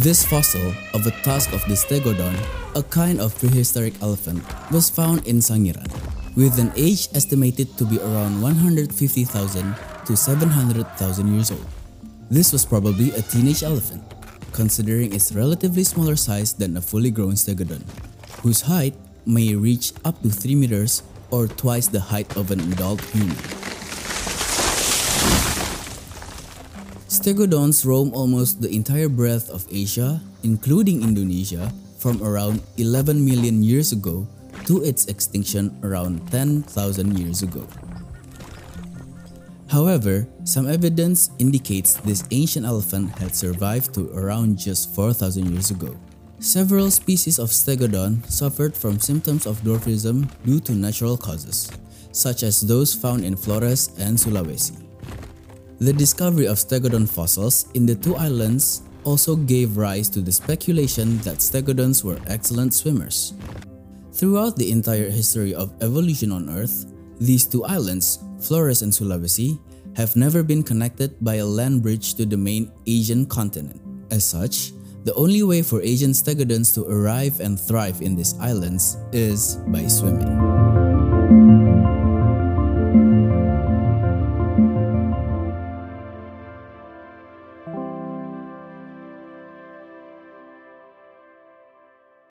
This fossil of a tusk of the stegodon, a kind of prehistoric elephant, was found in Sangiran, with an age estimated to be around 150,000 to 700,000 years old. This was probably a teenage elephant, considering its relatively smaller size than a fully grown stegodon, whose height may reach up to 3 meters or twice the height of an adult human. Stegodons roam almost the entire breadth of Asia, including Indonesia, from around 11 million years ago to its extinction around 10,000 years ago. However, some evidence indicates this ancient elephant had survived to around just 4,000 years ago. Several species of stegodon suffered from symptoms of dwarfism due to natural causes, such as those found in Flores and Sulawesi. The discovery of stegodon fossils in the two islands also gave rise to the speculation that stegodons were excellent swimmers. Throughout the entire history of evolution on Earth, these two islands, Flores and Sulawesi, have never been connected by a land bridge to the main Asian continent. As such, the only way for Asian stegodons to arrive and thrive in these islands is by swimming.